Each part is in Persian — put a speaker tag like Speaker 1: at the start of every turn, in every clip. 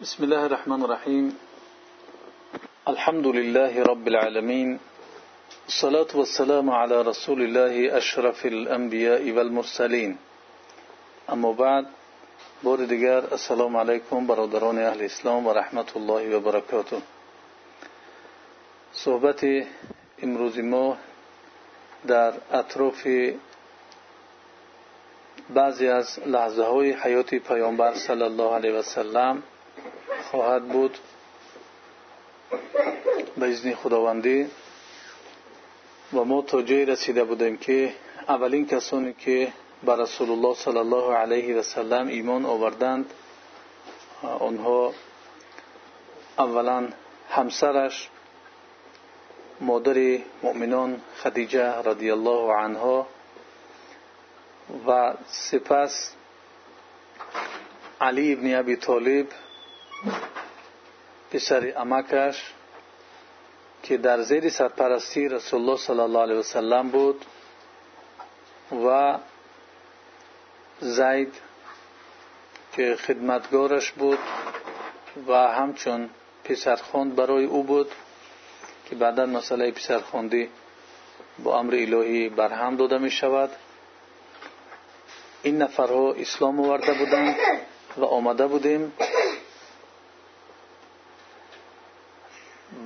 Speaker 1: بسم الله الرحمن الرحيم. الحمد لله رب العالمين. الصلاة والسلام على رسول الله أشرف الأنبياء والمرسلين. أما بعد بار دیگر السلام علیکم برادران أهل اسلام و رحمت الله و برکاته صحبت امروز ما در اطراف بعضی از لحظه های حیات پیامبر صلی الله علیه و سلم خواهد بود. به اذن خداوندی و ما تا جایی رسیده بودیم که اولین کسانی که به رسول الله صلی الله علیه و سلم ایمان آوردند آنها اولا همسرش مادر مؤمنان خدیجه رضی الله عنها و سپس علی ابن ابی طالب پسر امکش که در زیر سرپرستی رسول الله صلی الله علیه وسلم بود و زید که خدمتگارش بود و همچون پسرخوند برای او بود که بعدا مسئله پسرخواندی با امر الهی برهم داده می شود. این نفرها اسلام آورده بودند و آمده بودیم.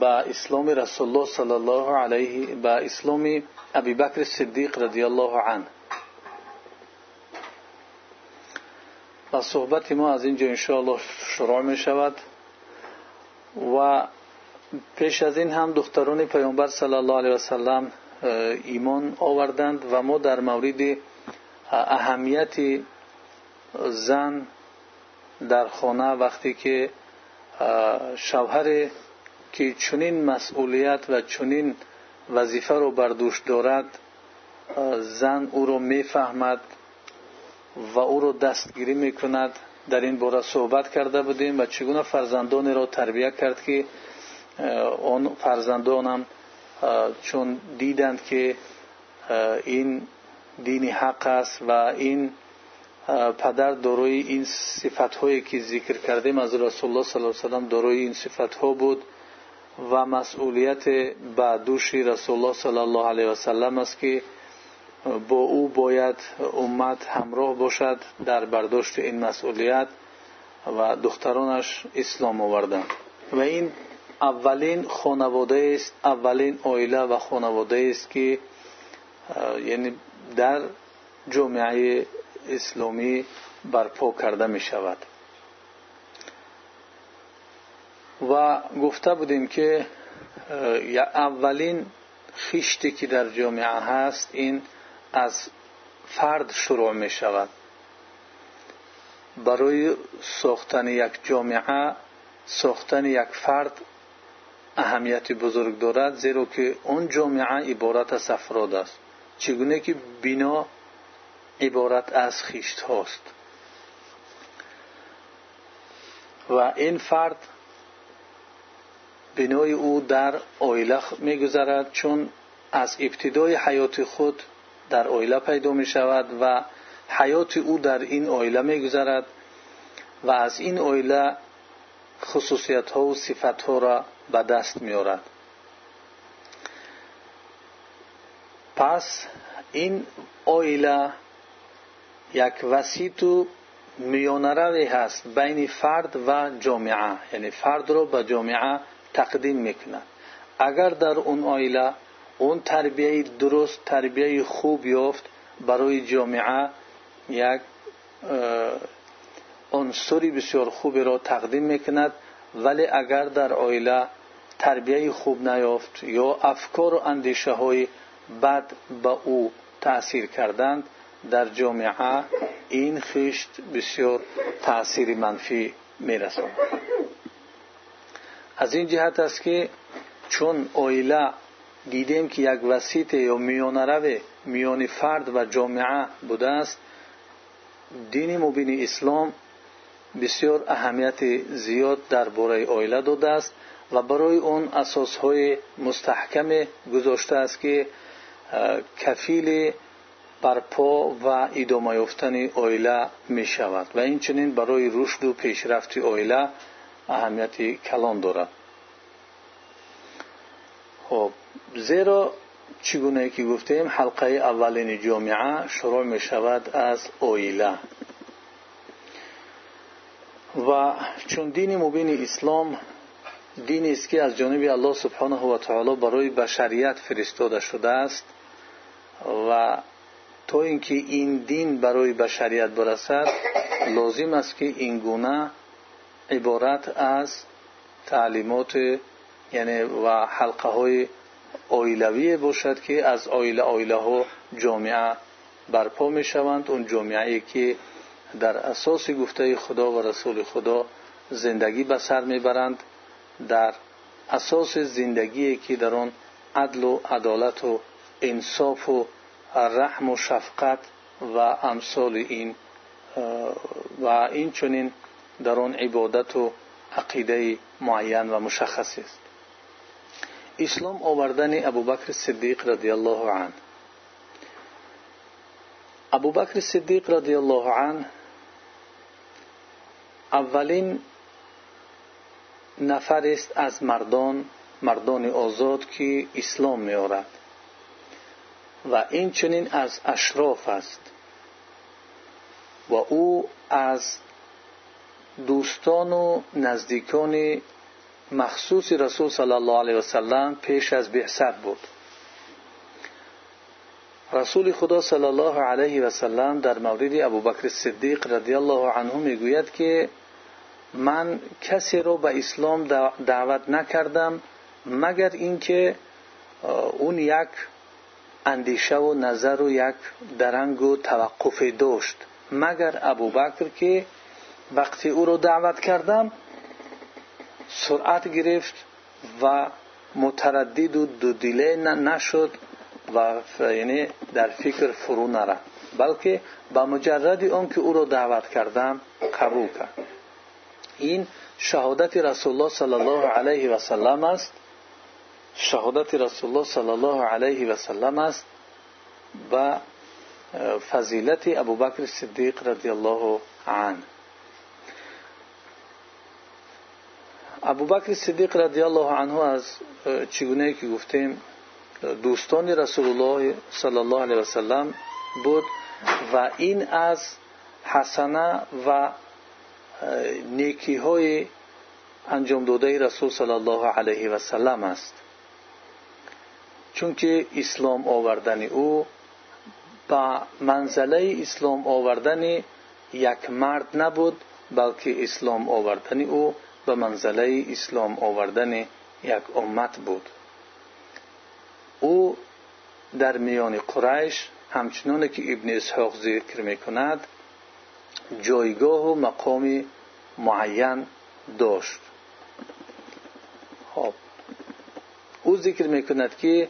Speaker 1: با اسلام رسول الله صلی الله علیه با اسلام ابی بکر صدیق رضی الله عنه. و صحبت ما از اینجا انشاءالله شروع می شود و پیش از این هم دختران پیامبر صلی الله علیه وسلم ایمان آوردند و ما در مورد اهمیت زن در خانه وقتی که شوهر که چنین مسئولیت و چنین وظیفه رو بر دوش دارد زن او رو می‌فهمد و او رو دستگیری می‌کند. در این باره صحبت کرده بودیم و چگونه فرزندانی را تربیت کرد که آن فرزندانم چون دیدند که این دین حق است و این پدر داروی این صفت هایی که ذکر کردیم از رسول الله صلی الله علیه و سلم داروی این صفت ها بود. و مسئولیت به دوش رسول الله صلی الله علیه و سلم است که با او باید امت همراه باشد در برداشت این مسئولیت و دخترانش اسلام آوردند و این اولین خانواده است اولین عائله و خانواده است که یعنی در جامعه اسلامی برپا کرده می شود و گفته بودیم که اولین خیشتی که در جامعه هست این از فرد شروع می شود برای ساختن یک جامعه ساختن یک فرد اهمیت بزرگ دارد زیرا که اون جامعه عبارت از افراد است. چگونه که بنا عبارت از خیشت هاست. و این فرد بنای او در آیله میگذرد چون از ابتدای حیات خود در آیله پیدا می و حیات او در این آیله میگذرد و از این آیله خصوصیت ها و صفت ها را به دست میارد پس این آیله یک وسیط و میانروی هست بین فرد و جامعه یعنی فرد را به جامعه تقدیم می‌کند اگر در اون آیله اون تربیه درست تربیه خوب یافت برای جامعه یک عنصری بسیار خوبی را تقدیم می‌کند ولی اگر در آیله تربیه خوب نیافت یا افکار و اندیشه های بد به او تأثیر کردند در جامعه این خشت بسیار تأثیر منفی میرساند از این جهت است که چون آیله دیدیم که یک وسیط یا میانرو میان فرد و جامعه بوده است دین مبین اسلام بسیار اهمیت زیاد در باره آیله داده است و برای اون اساس های مستحکم گذاشته است که کفیل برپا و ادامه یافتن آیله می شود و این چنین برای رشد و پیشرفت آیله اهمیتی کلان دارد خب زیرا چگونه که گفتیم حلقه اولین جامعه شروع می شود از اویله و چون دین مبین اسلام دینی است که از جانب الله سبحانه و تعالی برای بشریت فرستاده شده است و تا اینکه این دین برای بشریت برسد لازم است که این گونه عبارت از تعلیمات یعنی و حلقه های آیلوی باشد که از آیله آیله ها جامعه برپا می شوند اون جامعه که در اساس گفته خدا و رسول خدا زندگی به سر می‌برند. در اساس زندگی که در آن عدل و عدالت و انصاف و رحم و شفقت و امثال این و این چنین در آن عبادت و عقیده معین و مشخصی است. اسلام آوردن ابوبکر صدیق رضی الله عنه. ابوبکر صدیق رضی الله عنه اولین نفر است از مردان مردان آزاد که اسلام میآورد و این چنین از اشراف است. و او از مخصوص رسول صلی الله علیه وسلم پیش از بعثت بود. رسول خدا صلی الله علیه و سلم در مورد ابوبکر صدیق رضی الله عنه می‌گوید که من کسی را به اسلام دعوت نکردم مگر اینکه اون نظر و یک درنگ و توقف داشت. مگر ابوبکر که وقتی او را دعوت کردم سرعت گرفت و متردد و دو دیله نشد و یعنی در فکر فرو نرفت. بلکه با مجرد آن که او را دعوت کردم قبول کرد. این شهادت رسول الله صلی الله علیه و سلم است. شهادت رسول الله صلی الله علیه و سلم است و فضیلت ابوبکر صدیق رضی الله عنه. ابوبکر صدیق رضی الله عنه از چگونه که گفتیم دوستان رسول الله صلی الله علیه و سلم بود و این از حسنه و نیکی های انجام داده رسول صلی الله علیه و سلم است چون که اسلام آوردن او با منزله اسلام آوردن یک به منزله اسلام آوردن یک امت بود. او در میان قریش همچنان که ابن اسحاق ذکر می‌کند جایگاه و مقام معین داشت. خب او ذکر می‌کند که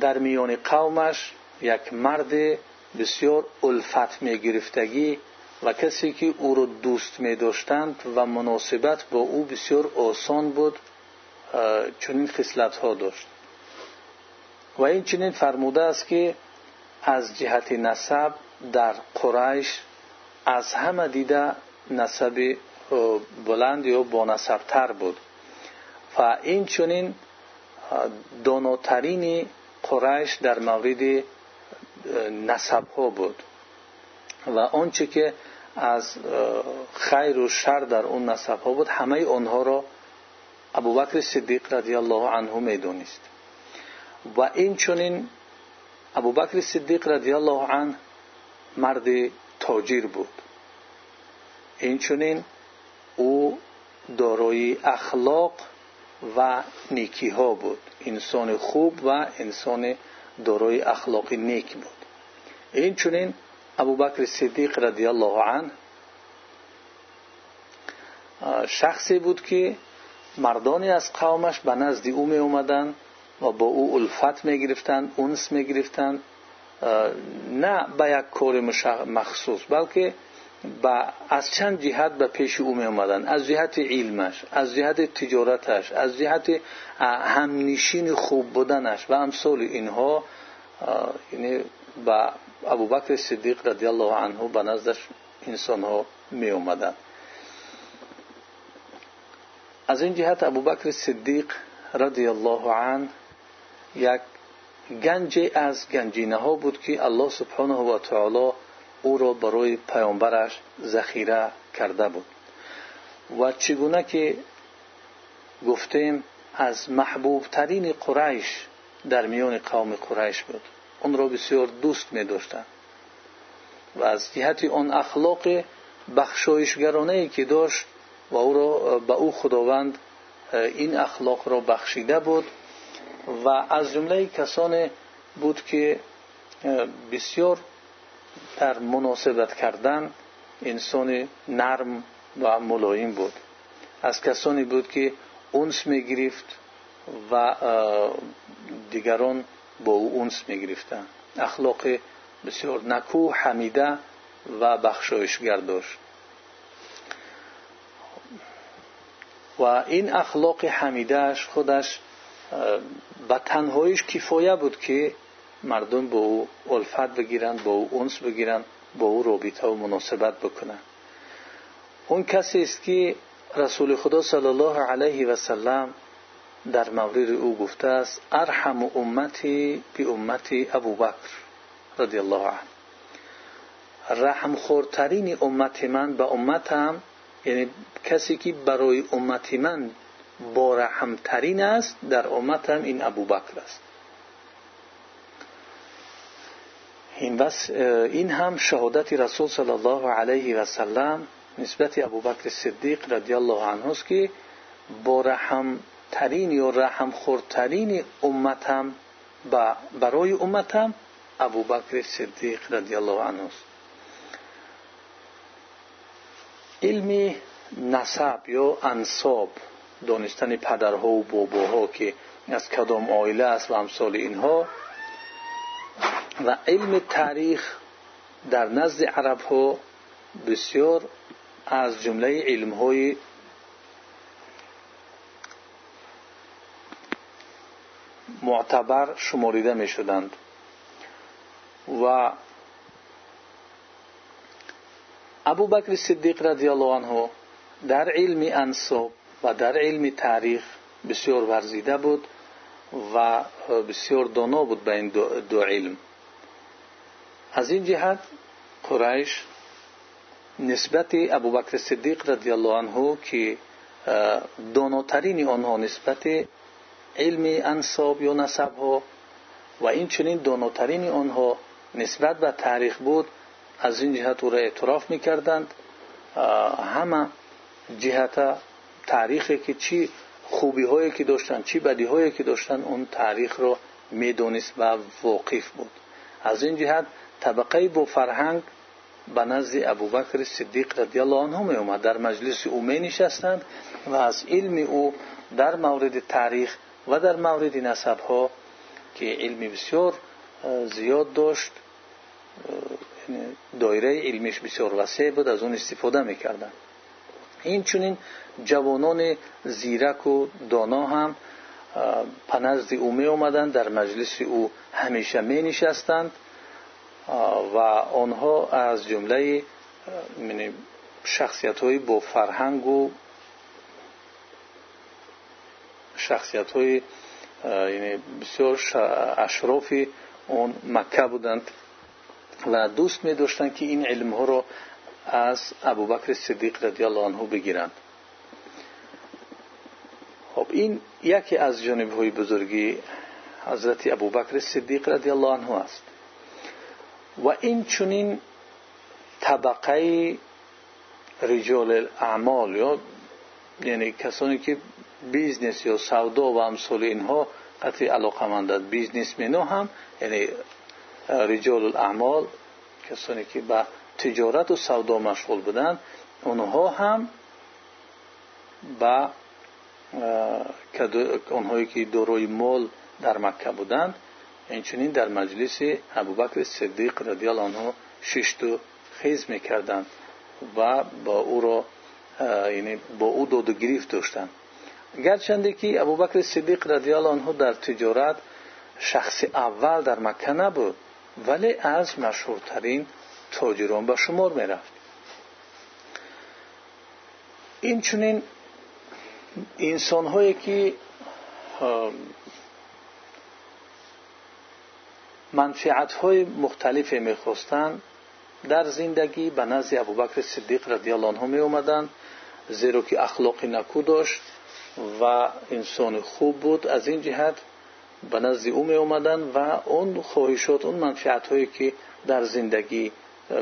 Speaker 1: در میان قومش یک مرد بسیار الفت میگرفتگی و کسی که او را دوست می داشتند و مناسبت با او بسیار آسان بود چنین خصلت ها داشت. و این چنین فرموده است که از جهت نسب در قریش از همه دیده نسب بلند یا با تر بود. و این چنین داناترین قریش در مورد نسب ها بود. و آنچه که از خیر و شر در اون نسب ها بود. همه آنها را ابوبکر صدیق رضی الله عنه می‌دونست. و این چنین ابوبکر صدیق رضی الله عنه مرد تاجر بود. این چنین او دارای اخلاق و نیکی ها بود. انسان خوب و انسان دارای اخلاق نیک بود. این چنین ابوبکر صدیق رضی الله عنه شخصی بود که مردانی از قومش به نزد او می و با او الفت می گرفتن اونس می نه به یک کار مخصوص بلکه با از چند جهت به پیش او می از جهت علمش از جهت تجارتش از جهت همنشین خوب بودنش. و امثال اینها یعنی با ابوبکر صدیق رضی الله عنه به نزدش انسان ها می اومدن از این جهت ابوبکر صدیق رضی الله عنه یک گنج از گنجینه ها بود که الله سبحانه و تعالی او را برای پیامبرش ذخیره کرده بود. و چگونه که گفتیم از محبوب اون را بسیار دوست می داشتند و از جهت آن اخلاق بخشایشگرانه ای که داشت و او را به او خداوند این اخلاق را بخشیده بود و از جمله کسان بود که بسیار در مناسبت کردن انسان نرم و ملایم بود. از کسانی بود که اونس می گرفت و دیگران با او اونس می گرفتن اخلاق بسیار نکو حمیده و بخشایشگر داشت. و این اخلاق حمیدهش خودش به تنهاییش کفایه بود که مردم با او الفت بگیرند با او اونس بگیرند با او رابطه و مناسبت بکنند اون کسی است که رسول خدا صلی الله علیه و سلم در مورد او گفته است ارحم امتی بی امتی ابو بکر رضی الله عنه. رحم خورترین امت من به امتم یعنی کسی که برای امت من با رحمترین است در امتم این ابو بکر است. این هم شهادت رسول صلی الله علیه و سلم نسبت ابو بکر صدیق رضی الله عنه است که با رحم ترین یا رحم خورترین امتم برای امتم ابو بکر صدیق رضی الله عنه علم نسب یا انصاب دانستن پدرها و باباها که از کدام آیله است و امثال اینها و علم تاریخ در نزد عرب ها بسیار از جمله علم های معتبر شماریده می شدند و ابو بکر صدیق رضی الله عنه در علم انصاب و در علم تاریخ بسیار ورزیده بود و بسیار دانا بود به این دو علم. از این جهت قریش نسبت ابوبکر صدیق رضی الله عنه که داناترین آنها نسبت علم انصاب یا نسب ها و این چنین داناترین آنها نسبت به تاریخ بود از این جهت او را اعتراف می‌کردند. همه جهت تاریخی که چی خوبی هایی که داشتن چی بدی هایی که داشتن اون تاریخ را می‌دونست و واقف بود. از این جهت طبقه با فرهنگ به نزد ابوبکر صدیق رضی الله عنه می اومد در مجلس او می نشستند و از علم او در مورد تاریخ و در مورد نسب ها که علمی بسیار زیاد داشت یعنی دایره علمیش بسیار وسیع بود از اون استفاده می‌کردند این چونین جوانان زیرک و دانا هم پنزد او می آمدند در مجلس او همیشه می نشستند و آنها از جمله یعنی شخصیت های با فرهنگ و های یعنی بسیار اشرافی اون مکه بودند و دوست می داشتند که این علم ها رو از ابوبکر صدیق رضی الله عنه بگیرند. خب این یکی از جانب های بزرگی حضرت ابوبکر صدیق رضی الله عنه است. و این چونین طبقه رجال الاعمال یا یعنی کسانی که business یا سودا و امثال اینها قطعی علاقه مندند businessman و هم یعنی رجال الاعمال کسانی که به تجارت و سودا مشغول بودند اونها هم با اونهایی که دارای مال در مکه بودند اینچنین در مجلس ابوبکر صدیق رضی الله عنه ششت و خیز می‌کردند و با او را یعنی با او دود و گریفت داشتند гарчанде ки абубакри сидиқ радиалло анҳу дар тиҷорат шахси аввал дар макка набуд вале аз машҳуртарин тоҷирон ба шумор мерафт инчунин инсонҳое ки манфиатҳои мухталифе мехостанд дар зиндагӣ ба назди абубакри сиддиқ радиалло анҳу меомаданд зеро ки ахлоқи накӯ дошт و انسان خوب بود. از این جهت به نزد او می اومدن و اون خواهشات اون منفعت هایی که در زندگی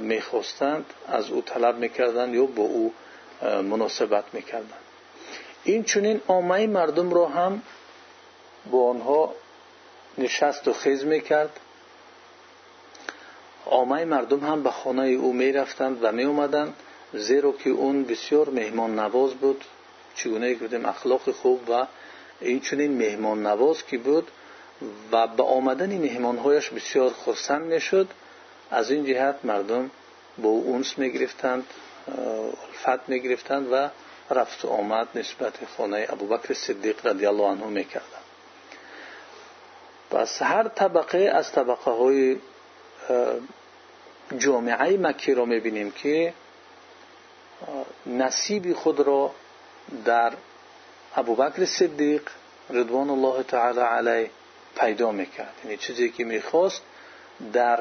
Speaker 1: می‌خواستند از او طلب می‌کردند یا با او مناسبت می‌کردند این چنین عامه مردم رو هم با آنها نشست و خیز می‌کرد عامه مردم هم به خانه او می‌رفتند و میومدند زیرا که اون بسیار مهمان نواز بود. چگونه که بودیم اخلاق خوب و این چنین مهمان نواز که بود و با آمدن مهمانهایش بسیار خرسند می‌شد از این جهت مردم با او اونس می‌گرفتند الفت می‌گرفتند و رفت و آمد نسبت خانه ابو بکر صدیق رضی الله عنه می‌کردند. با هر طبقه از طبقه های جامعه مکی را می‌بینیم که نصیب خود را дар абубакри сиддиқ ридвонуллоҳи таала алайҳ пайдо мекард яъне чизе ки мехост дар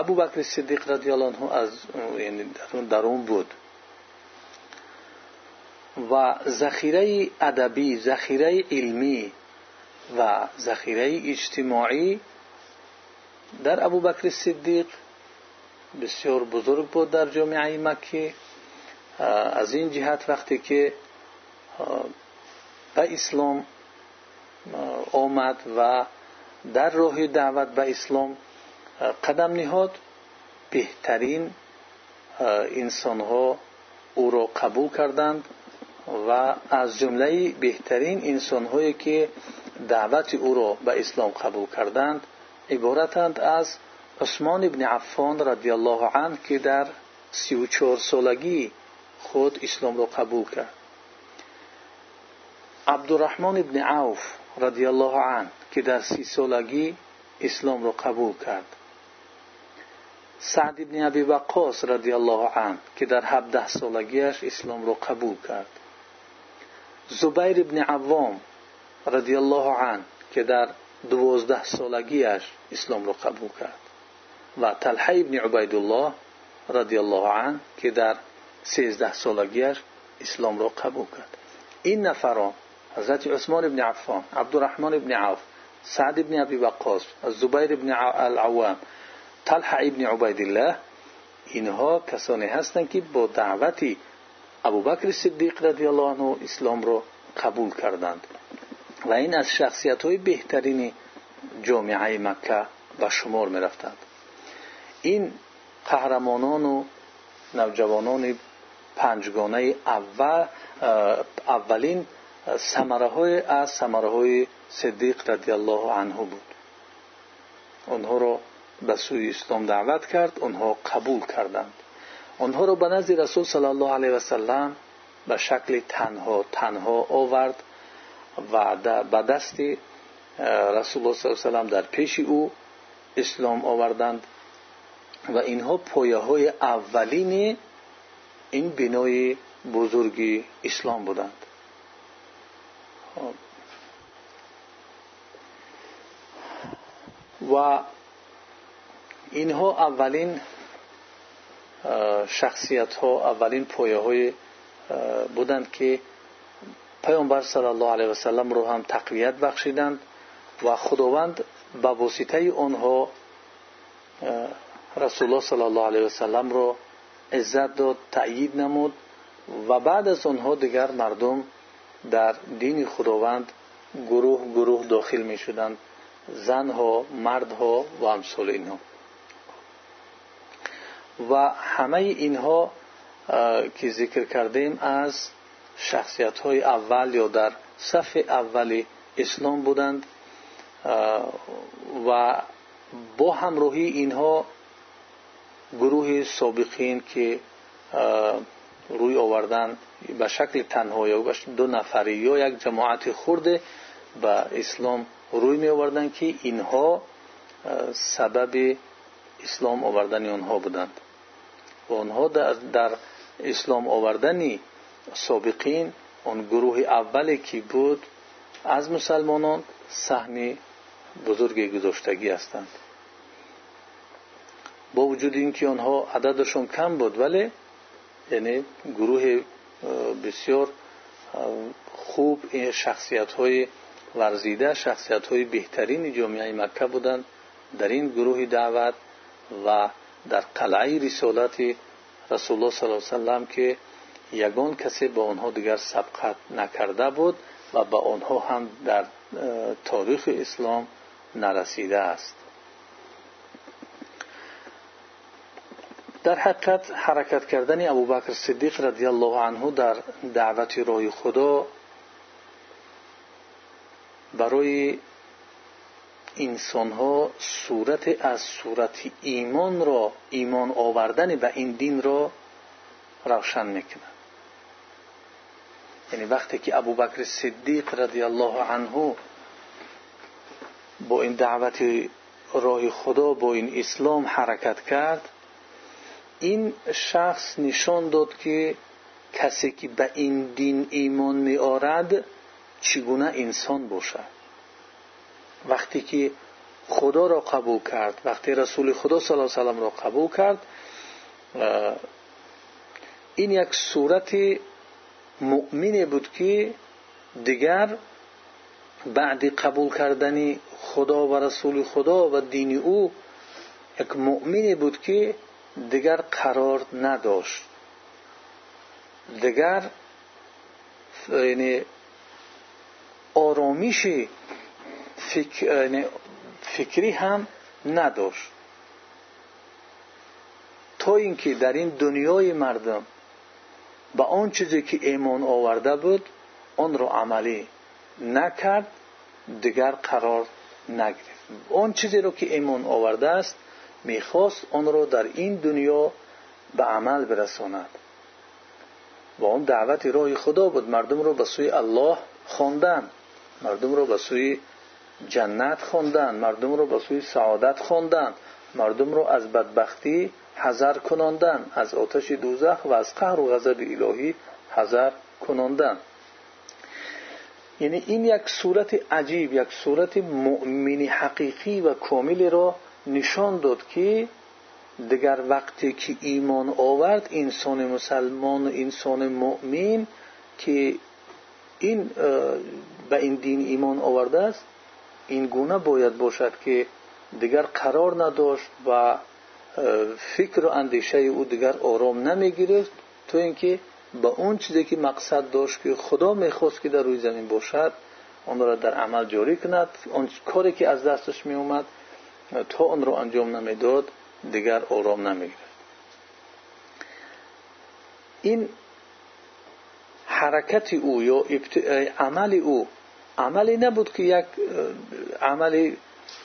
Speaker 1: абубакри сиддиқ радиаллоанҳу дар он буд ва захираи адабӣ захираи илмӣ ва захираи иҷтимоӣ дар абубакри сиддиқ бисёр бузург буд дар ҷомеаи маккӣ از این جهت وقتی که به اسلام آمد و در راه دعوت به اسلام قدم نهاد بهترین انسانها او را قبول کردند و از جمله بهترین انسانهایی که دعوت او را به اسلام قبول کردند عبارتند از عثمان ابن عفان رضی الله عنه که در سی و چهار سالگی خود اسلام را قبول کرد. عبدالرحمن ابن عوف رضی الله عنه که در سی سالگی اسلام را قبول کرد. سعد ابن ابی وقاص رضی الله عنه که در هفده سالگیش اسلام را قبول کرد. زبیر ابن عوام رضی الله عنه که در دوازده سالگیش اسلام را قبول کرد. و تلحه ابن عبیدالله رضی الله عنه که در سیزده سالگیش اسلام را قبول کرد. این نفران حضرت عثمان ابن عفان عبدالرحمن ابن عوف سعد ابن ابی وقاص زبیر ابن العوام طلحه ابن عبیدالله اینها کسانی هستند که با دعوت ابوبکر صدیق رضی الله عنه اسلام را قبول کردند. و این از شخصیت های بهترین جامعه مکه به شمار می رفتند این قهرمانان و نوجوانان панҷгонаи аввалин самараҳое аз самараҳои сиддиқ радиаллоҳу анҳу буд онҳоро ба сӯи ислом даъват кард онҳо қабул карданд онҳоро ба назди расул сал аллоҳ алайҳ васалам ба шакли танҳо танҳо овард ва ба дасти расулло с салам дар пеши ӯ ислом این بنای بزرگی اسلام بودند. خب. و اینها اولین شخصیت ها اولین پایه های بودند که پیامبر صلی الله علیه وسلم رو هم تقویت بخشیدند و خداوند به واسطه آنها رسول الله صلی الله علیه وسلم رو иззат дод таъйид намуд ва баъд аз онҳо дигар мардум дар дини худованд гурӯҳ гурӯҳ дохил мешуданд занҳо мардҳо ва амсоли инҳо ва ҳамаи инҳо ки зикр кардем аз шахсиятҳои аввал ё дар сафи аввали ислом буданд ва бо ҳамроҳии инҳо گروه سابقین که روی آوردن به شکل تنها یا دو نفری یا یک جماعت خورده به اسلام روی می آوردن که اینها سبب اسلام آوردن آنها بودند. و آنها در, اسلام آوردن سابقین آن گروه اولی که بود از مسلمانان سهم بزرگ گذاشتگی هستند. با وجود اینکه آنها عددشون کم بود ولی یعنی گروه بسیار خوب این شخصیت های ورزیده شخصیت بهترین جامعه مکه بودند. در این گروه دعوت و در قلعه رسالت رسول الله صلی الله علیه وسلم که یگان کسی با آنها دیگر سبقت نکرده بود و با آنها هم در تاریخ اسلام نرسیده است. در حقیقت حرکت کردن ابوبکر صدیق رضی الله عنه در دعوت راه خدا برای انسانها صورت از صورت ایمان را ایمان آوردن به این دین را روشن می‌کنه. یعنی وقتی که ابوبکر صدیق رضی الله عنه با این دعوت راه خدا با این اسلام حرکت کرد این شخص نشان داد که کسی که به این دین ایمان می آرد چگونه انسان باشد. وقتی که خدا را قبول کرد وقتی رسول خدا صلی الله علیه و را قبول کرد این یک صورت مؤمن بود که دیگر بعد قبول کردن خدا و رسول خدا و دین او یک مؤمن بود که دیگر قرار نداشت. دیگر یعنی آرامش یعنی فکری هم نداشت. تا اینکه در این دنیای مردم به آن چیزی که ایمان آورده بود آن را عملی نکرد دیگر قرار نگرفت. آن چیزی را که ایمان آورده است می‌خواست آن را در این دنیا به عمل برساند. و آن دعوت راه خدا بود مردم را به سوی الله خواندن مردم را به سوی جنت خواندن مردم را به سوی سعادت خواندن مردم را از بدبختی حذر کناندن از آتش دوزخ و از قهر و غضب الهی حذر کناندن. یعنی این یک صورت عجیب یک صورت مؤمنی حقیقی و کامل را نشان داد که دیگر وقتی که ایمان آورد انسان مسلمان و انسان مؤمن که این به این دین ایمان آورده است این گونه باید باشد که دیگر قرار نداشت و فکر و اندیشه او دیگر آرام نمی‌گیرد تو اینکه با اون چیزی که مقصد داشت که خدا می‌خواست که در روی زمین باشد آن را در عمل جاری کند. اون کاری که تا آن را انجام نمی‌داد دیگر آرام نمی‌گیرد. این حرکت او یا عمل او عملی نبود که یک عملی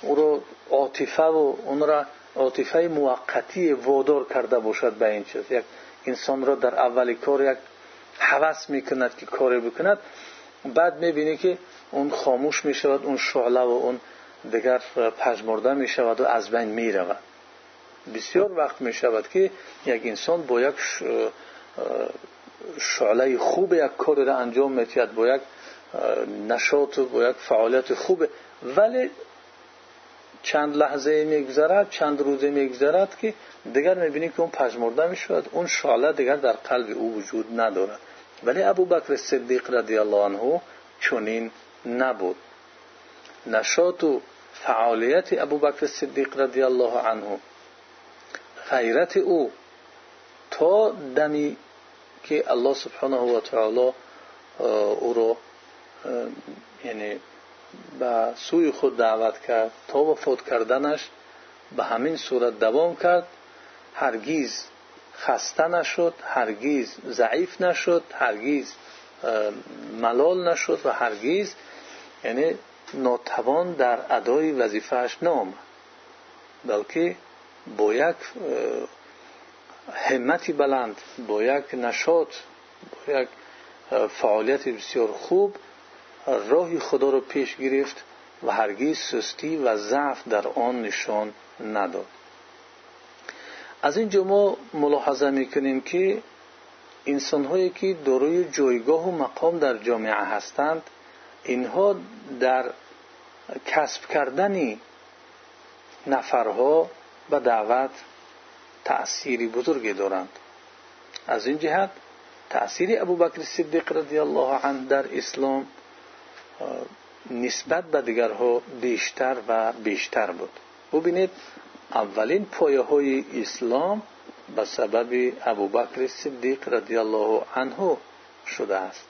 Speaker 1: او را عاطفه و اون را عاطفه موقتی وادار کرده باشد به این چیز. یک انسان را در اولی کار یک حوث می‌کند که کاری بکند بعد می‌بینی که اون خاموش می‌شود اون شعله و اون دیگر پژمرده می‌شود و از بین می‌رود. بسیار وقت می‌شود که یک انسان با یک شعله خوب یک کار را انجام میتید با یک نشاط و با یک فعالیت خوب. ولی چند لحظه میگذرد چند روزه میگذرد که دیگر می‌بینی که اون پژمرده می‌شود اون شعله دیگر در قلب او وجود ندارد. ولی ابو بکر صدیق رضی الله عنه چنین نبود. ابو بکر صدیق رضی الله عنه. غیرت او تا دمی که الله سبحانه و تعالی او رو یعنی به سوی خود دعوت کرد تا وفات کردنش به همین صورت دوام کرد. هرگیز خسته نشد هرگیز ضعیف نشد هرگیز ملال نشد و هرگیز یعنی ناتوان در ادای وظیفهش نام. بلکه با یک همتی بلند با یک نشاط با یک فعالیت بسیار خوب راه خدا رو پیش گرفت و هرگیز سستی و ضعف در آن نشان نداد. از اینجا ما ملاحظه می‌کنیم که انسانهایی که داروی جایگاه و مقام در جامعه هستند اینها در کسب کردن نفرها به دعوت تأثیری بزرگی دارند. از این جهت تأثیر ابوبکر صدیق رضی الله عنه در اسلام نسبت به دیگرها بیشتر و بیشتر بود. ببینید اولین پایه های اسلام به سبب ابوبکر صدیق رضی الله عنه شده است.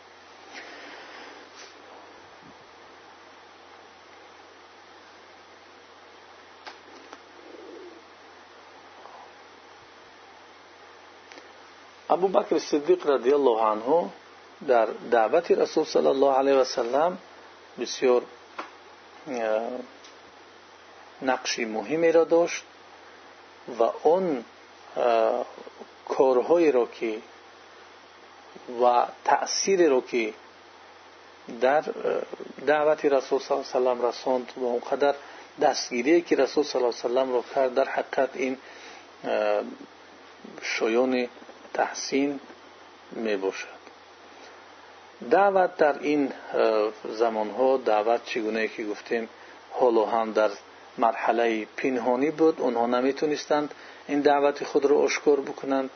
Speaker 1: ابو بکر صدیق رضی الله عنه در دعوت رسول صلی الله علیه و سلم بسیار نقشی مهمی را داشت و اون کارهایی را که و تأثیری را که در دعوت رسول صلی الله علیه و سلم رساند و اونقدر دستگیری که رسول تحسین می باشد. دعوت در این زمان ها دعوت چگونه که گفتیم حال هم در مرحله پنهانی بود اونها نمی‌تونستند این دعوت خود را اشکار بکنند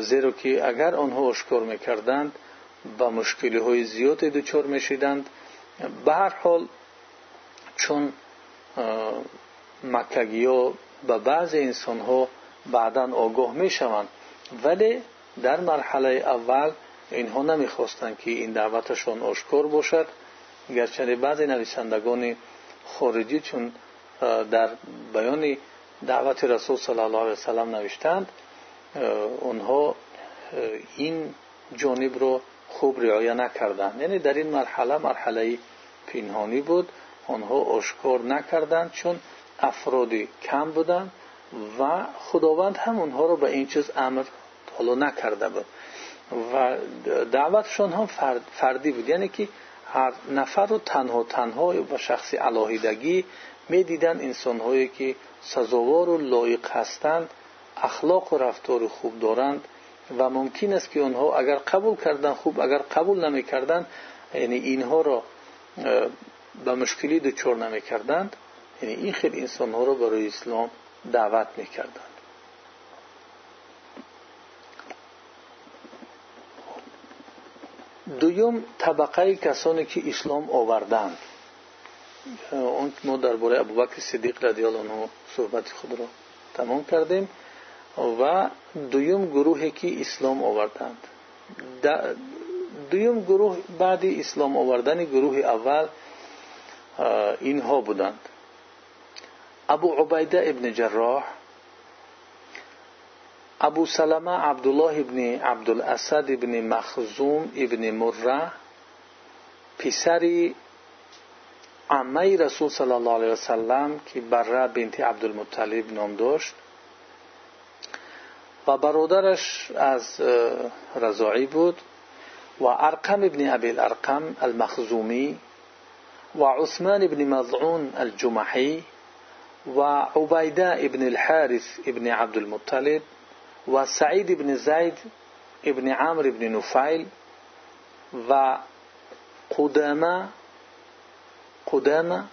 Speaker 1: زیرا که اگر آنها اشکار می‌کردند با مشکلی های زیادی دچار می‌شدند. به هر حال چون مکگی ها به بعض انسان ها بعدا آگاه می‌شوند ولی در مرحله اول اینها نمی‌خواستند که این دعوتشان آشکار باشد گرچه بعضی نویسندگان خارجی چون در بیان دعوت رسول صلی الله علیه وسلم نوشتند اونها این جانب رو خوب رعایه نکردند. یعنی در این مرحله مرحله پنهانی بود آنها آشکار نکردند چون افرادی کم بودند و خداوند هم اونها رو به این چیز امر حالا نکرده بود. و دعوتشان هم فردی بود. یعنی که هر نفر رو تنها تنها و شخصی علاهیدگی می‌دیدن انسان هایی که سزاوار و لایق هستند اخلاق و رفتار خوب دارند و ممکن است که آنها اگر قبول کردن خوب اگر قبول نمی کردن یعنی اینها را به مشکلی دچار نمی کردند یعنی این خیلی انسان ها را برای اسلام دعوت می کسانی که اسلام آوردند. اون ما درباره ابوبکر صدیق رضی الله عنه صحبت خود را تمام کردیم و دویم گروهی که اسلام آوردند. دویم گروه بعد اسلام آوردن گروه اول اینها بودند. ابو عبیده ابن جراح ابو سلمه عبدالله ابن عبدالاسد ابن مخزوم ابن مره پسری عمه رسول صلی الله علیه وسلم که بره بنت عبدالمطلب نام داشت و برادرش از رضاعی بود و ارقم ابن ابی الارقم المخزومی و عثمان ابن مضعون الجمحی و عبیده ابن الحارث ابن عبدالمطلب و سعید ابن زید ابن عمر ابن نفیل و قدامة قدامه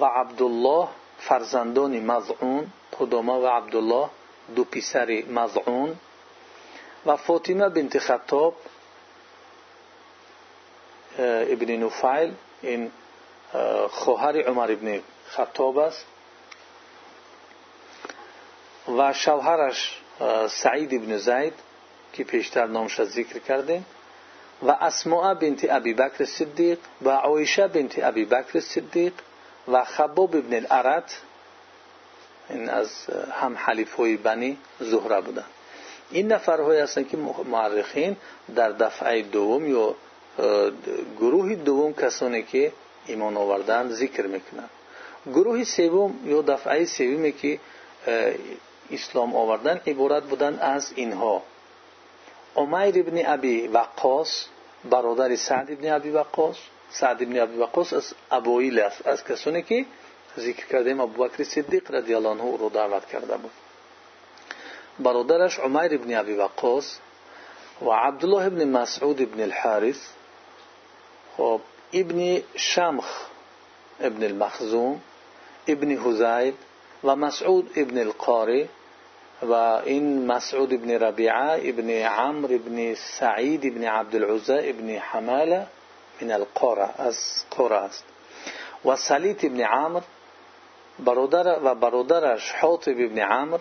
Speaker 1: و عبدالله فرزندان مزعون قدامة و عبدالله دو پسر مزعون. و بنت خطاب ابن نفیل این خواهر عمر ابن خطاب است. و شوهرش سعید ابن زید که پیشتر نامش ذکر کردیم. و اسماء بنت ابی بکر صدیق و عایشه بنت ابی بکر صدیق و خباب ابن الارت. این از هم حلیف های بنی زهره بودن. این نفرهایی هستند که معرخین در دفعه دوم یا گروه دوم کسانی که ایمان آوردن ذکر می‌کنند گروه سوم یا دفعه سومی که اسلام آوردن عبارت بودن از اینها. عمیر ابن ابی وقاص برادر سعد ابن ابی وقاص. سعد ابن ابی وقاص از ابویل است از کسانی که ذکر کردیم ابوبکر صدیق رضی الله عنه رو دعوت کرده بود. برادرش عمیر ابن ابی وقاص و عبدالله ابن مسعود ابن الحارث. خب ابن شمخ ابن المخزوم ابن هزایل و مسعود ابن القاری و این مسعود ابن ربیعه ابن عمر ابن سعید ابن عبدالعزا ابن حمالة من القرى از قرى است. و سلیت ابن عمر برادر و برادرش حاطب ابن عمر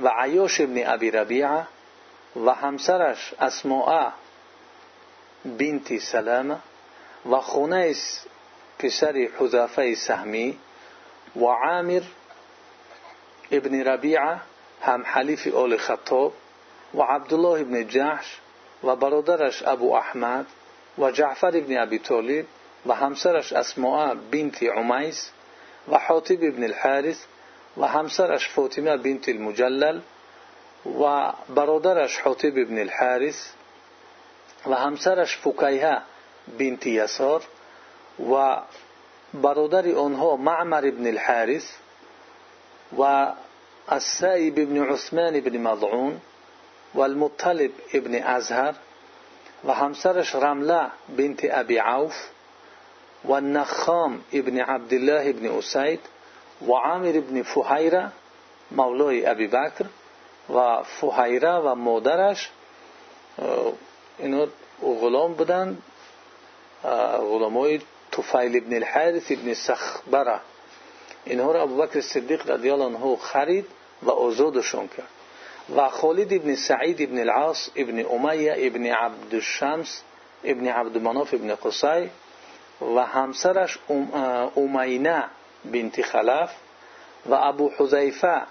Speaker 1: و عیاش ابن ابی ربیعة و همسرش اسماء بنت سلامة و خونه پسر حذافه سهمی و عامر ابن ربيعة هم حليف آل خطاب وعبد الله ابن جحش وبرادرش أبو أحمد و جعفر ابن أبي طالب همسرش أسماء بنت عميس وحاطب ابن الحارث و همسرش فاطمة بنت المجلل و وبرادرش حاطب ابن الحارث و همسرش فكيهة بنت يسار و برادر آنها معمر ابن الحارث والسائب بن عثمان بن مضعون والمطلب ابن أزهر وهمسرش رملة بنت أبي عوف والنخام ابن عبد الله بن أسيد وعامر بن فهيرة مولای ابی بکر و فهیره و مادرش اینا آه، غلام بودند آه، غلامای توفیل ابن الحارث ابن سخبرة. اینها را ابوبکر صدیق رضی الله عنه خرید و آزادشون کرد. و خالد ابن سعید ابن العاص ابن امیه ابن عبد الشمس ابن عبد مناف ابن قصی و همسرش امینه بنت خلف و ابو حذیفه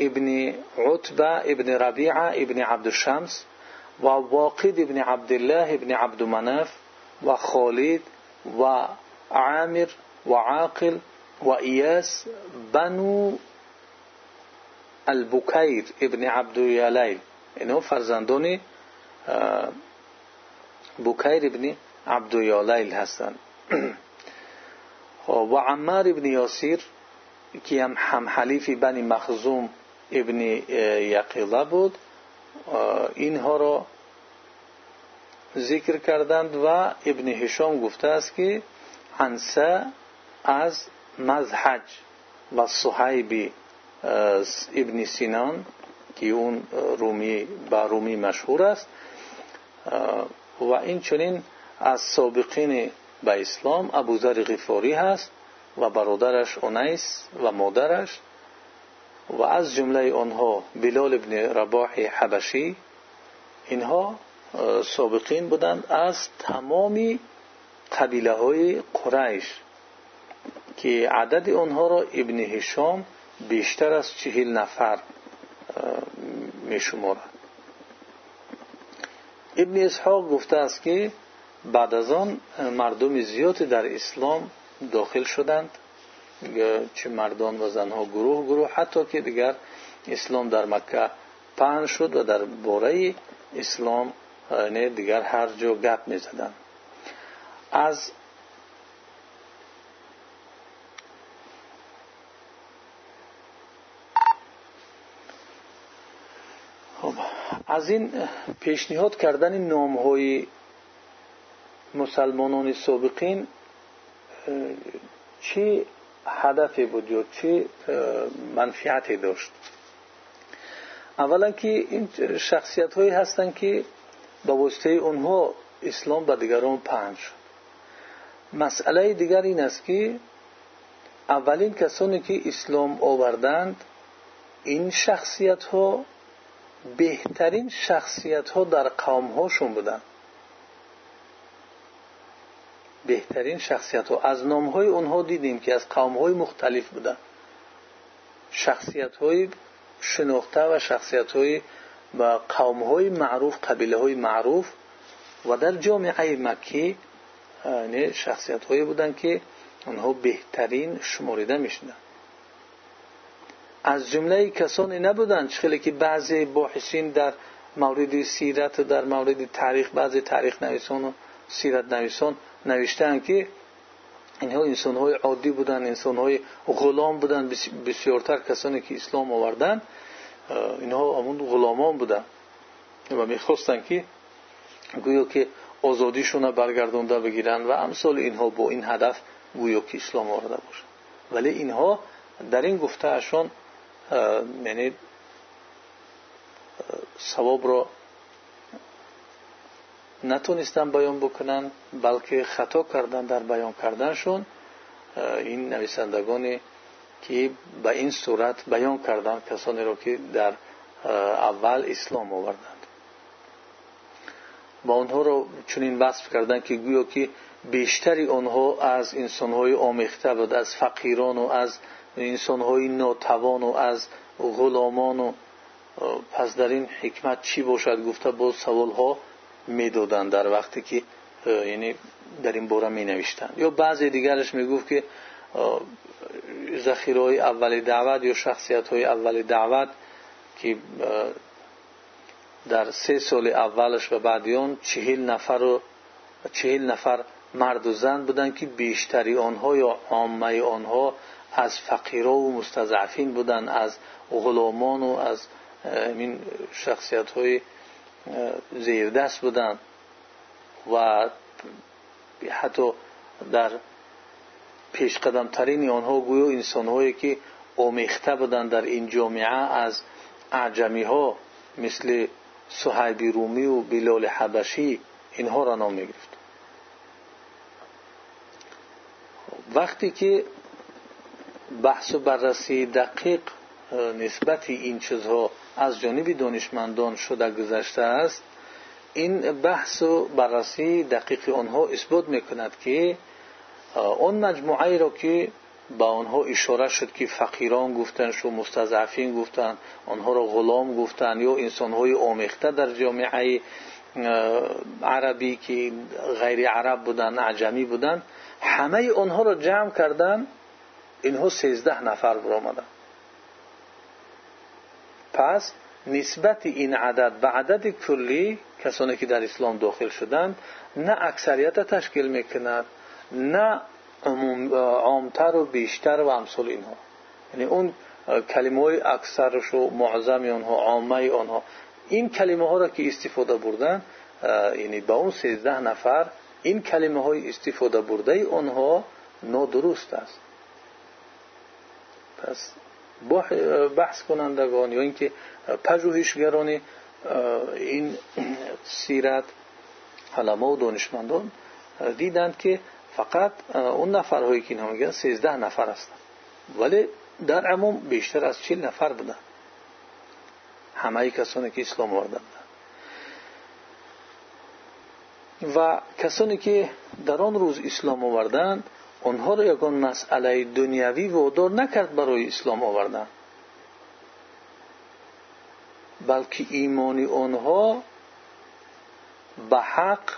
Speaker 1: ابن عتبه ابن ربیعه ابن عبد الشمس و واقد ابن عبدالله ابن عبد مناف و خالد و عامر و عاقل و ایاس بنو البکیر ابن عبدیالیل اینها فرزندان بکیر ابن عبدیالیل هستند و عمار ابن یاسیر که هم هم حلیف بنی مخزوم ابن یقیله بود. اینها را ذکر کردند و ابن هشام گفته است که انسه از مزحج و صحیب ابن سینان که اون رومی با رومی مشهور است. و این چنین از سابقین به اسلام ابوذر غفاری هست و برادرش اونیس و مادرش. و از جمله آنها بلال ابن رباح حبشی اینها سابقین بودند از تمامی قبیله های قریش. که عدد آنها را ابن هشام بیشتر از چهل نفر می شمارد ابن اسحاق گفته است که بعد از آن مردم زیادی در اسلام داخل شدند چه مردان و زنها گروه گروه حتی که دیگر اسلام در مکه پهن شد و در باره اسلام دیگر هر جا گپ می زدن. از خب از این پیشنهاد کردن نام های مسلمانان سابقین چی هدفی بود یا چی منفیتی داشت؟ اولا که این شخصیت هایی هستند که با واسطه اونها اسلام به دیگران پنج مسئله دیگر این است که اولین کسانی که اسلام آوردند این شخصیت ها بهترین شخصیت ها در قوم هاشون بودند بهترین شخصیت ها از نام های اونها دیدیم که از قوم های مختلف بودند شخصیت های شناخته و شخصیت های و قوم های معروف قبیله های معروف و در جامعه مکی شخصیت هایی بودند که آنها بهترین شماریده می‌شدند از جمله کسانی نبودند خیلی که بعضی باحثین در مورد سیرت و در مورد تاریخ بعضی تاریخ نویسان و سیرت نویسان نوشتند که اینها انسان های عادی بودند انسان های غلام بودند بسیارتر کسانی که اسلام آوردند اینها همون غلامان بودن. و می‌خواستن که گویا که آزادیشون را برگردونده بگیرن و امثال اینها با این هدف گویا که اسلام آورده باشن ولی اینها در این گفته اشون یعنی ثواب را نتونستن بیان بکنن بلکه خطا کردن در بیان کردنشون این نویسندگانی که به این صورت بیان کردن کسانی را که در اول اسلام آوردند. و آنها را چنین وصف کردند که گویا که بیشتری آنها از انسانهای آمیخته بود از فقیران و از انسانهای ناتوان و از غلامان و پس در این حکمت چی باشد؟ گفته با سوال ها می‌دادند در وقتی که یعنی در این باره می نوشتند یا بعضی دیگرش می گفت که ذخیره های اول دعوت یا شخصیت های اول دعوت که در سه سال اولش و بعدیان چهل نفر و چهل نفر مرد و زن بودند که بیشتری آنها یا عامه آنها از فقیرا و مستضعفین بودند از غلامان و از این شخصیت های زیردست بودند و حتی در پیش قدم ترین آنها گویا انسان هایی که آمیخته بودند در این جامعه از اعجمی ها مثل صحیبی رومی و بلال حبشی اینها را نام گرفت وقتی که بحث و بررسی دقیق نسبت این چیزها از جانب دانشمندان شده گذشته است. این بحث و بررسی دقیق آنها اثبات می‌کند که آن مجموعه را که با آنها اشاره شد که فقیران گفتن شو مستضعفین گفتن آنها را غلام گفتن یا انسانهای آمیخته در جامعه عربی که غیر عرب بودن عجمی بودن همه آنها را جمع کردن. اینها سیزده نفر برآمدن پس نسبت این عدد به عدد کلی کسانی که در اسلام داخل شدند نه اکثریت تشکیل می‌کند نه عامتر و بیشتر و امثال اینها. یعنی اون کلمه های اکثرش و معظم آنها عامه آنها این کلمه ها را که استفاده بردن یعنی با اون سیزده نفر این کلمه های استفاده برده آنها نادرست است. پس بحث کنندگان یا اینکه پژوهشگران این سیرت علما و دانشمندان دیدند که فقط اون نفرهایی که اینها میگن سیزده نفر هستند ولی در عموم بیشتر از چل نفر بودن. همه کسانی که اسلام آوردند و کسانی که در آن روز اسلام آوردند آنها را یگان مسئله دنیوی وادار نکرد برای اسلام آوردن. بلکه ایمانی آنها به حق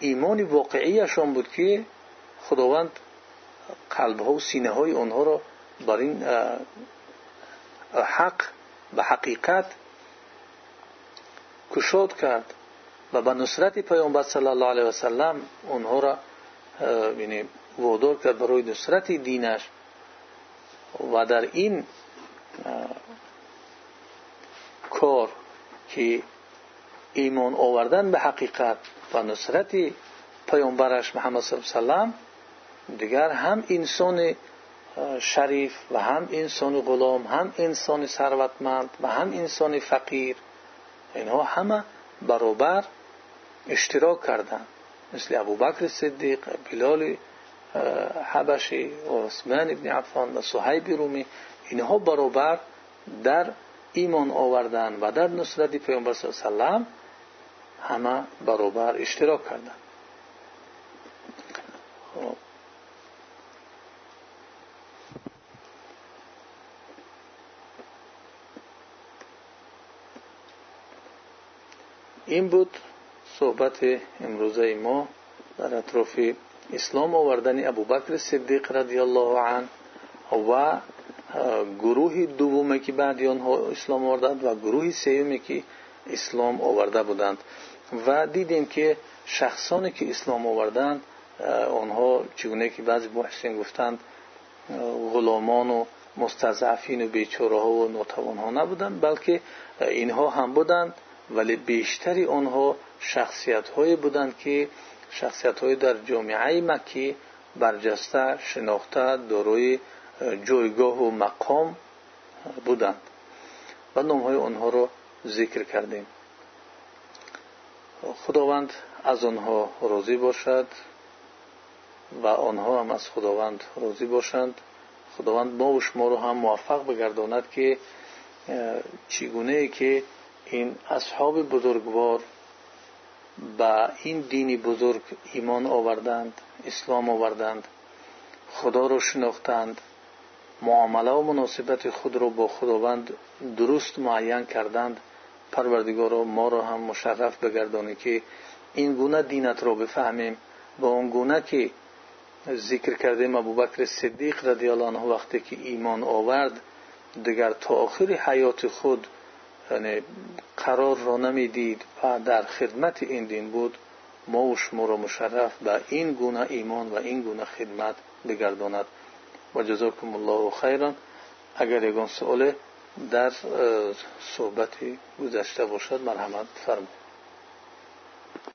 Speaker 1: ایمانی واقعیشان بود که خداوند قلبها و سینه های آنها را بر این حق به حقیقت کشاد کرد. و به نصرت پیامبر صلی الله علیه و سلم اونها را یعنی وادار کرد برای نصرت دینش. و در این کار که ایمان آوردن به حقیقت و نصرت پیامبرش محمد صلی الله علیه و دیگر هم انسان شریف و هم انسان غلام هم انسان ثروتمند و هم انسان فقیر اینها همه برابر اشتراک کردند مثل ابوبکر صدیق بلال حبشی عثمان ابن عفان و صحیب رومی اینها برابر در ایمان آوردن و در نصرت پیامبر صلی الله علیه و همه برابر اشتراک کردند. این بود صحبت امروزه ما در اطراف اسلام آوردن ابوبکر صدیق رضی الله عنه و گروه دومی که بعد آنها اسلام آوردند و گروه سومی که اسلام آورده بودند. و دیدیم که شخصانی که اسلام آوردند آنها چگونه که بعضی محسن گفتند غلامان و مستضعفین و بیچاره و ناتوان ها ولی بیشتری آنها شخصیت هایی بودند که شخصیت های در جامعه مکی برجسته شناخته داروی جایگاه و مقام بودند. و نام های آنها را ذکر کردیم. خداوند از آنها راضی باشد و آنها هم از خداوند راضی باشند. خداوند ما و شما رو هم موفق بگرداند که چگونه که این اصحاب بزرگوار به این دینی بزرگ ایمان آوردند اسلام آوردند خدا را شناختند معامله و مناسبت خود را با خداوند درست معین کردند. پروردگارا ما را هم مشرف بگردانی که این گونه دینت را بفهمیم با اون گونه که ذکر کردیم ابوبکر صدیق رضی الله عنه وقتی که ایمان آورد دیگر تا آخر حیات خود یعنی قرار را نمی‌دید و در خدمت این دین بود ما و شما را مشرف به این گونه ایمان و این گونه خدمت بگرداند. و جزاکم الله خیرا. اگر یگان سوال در صحبتی گذشته باشد مرحمت فرمایید.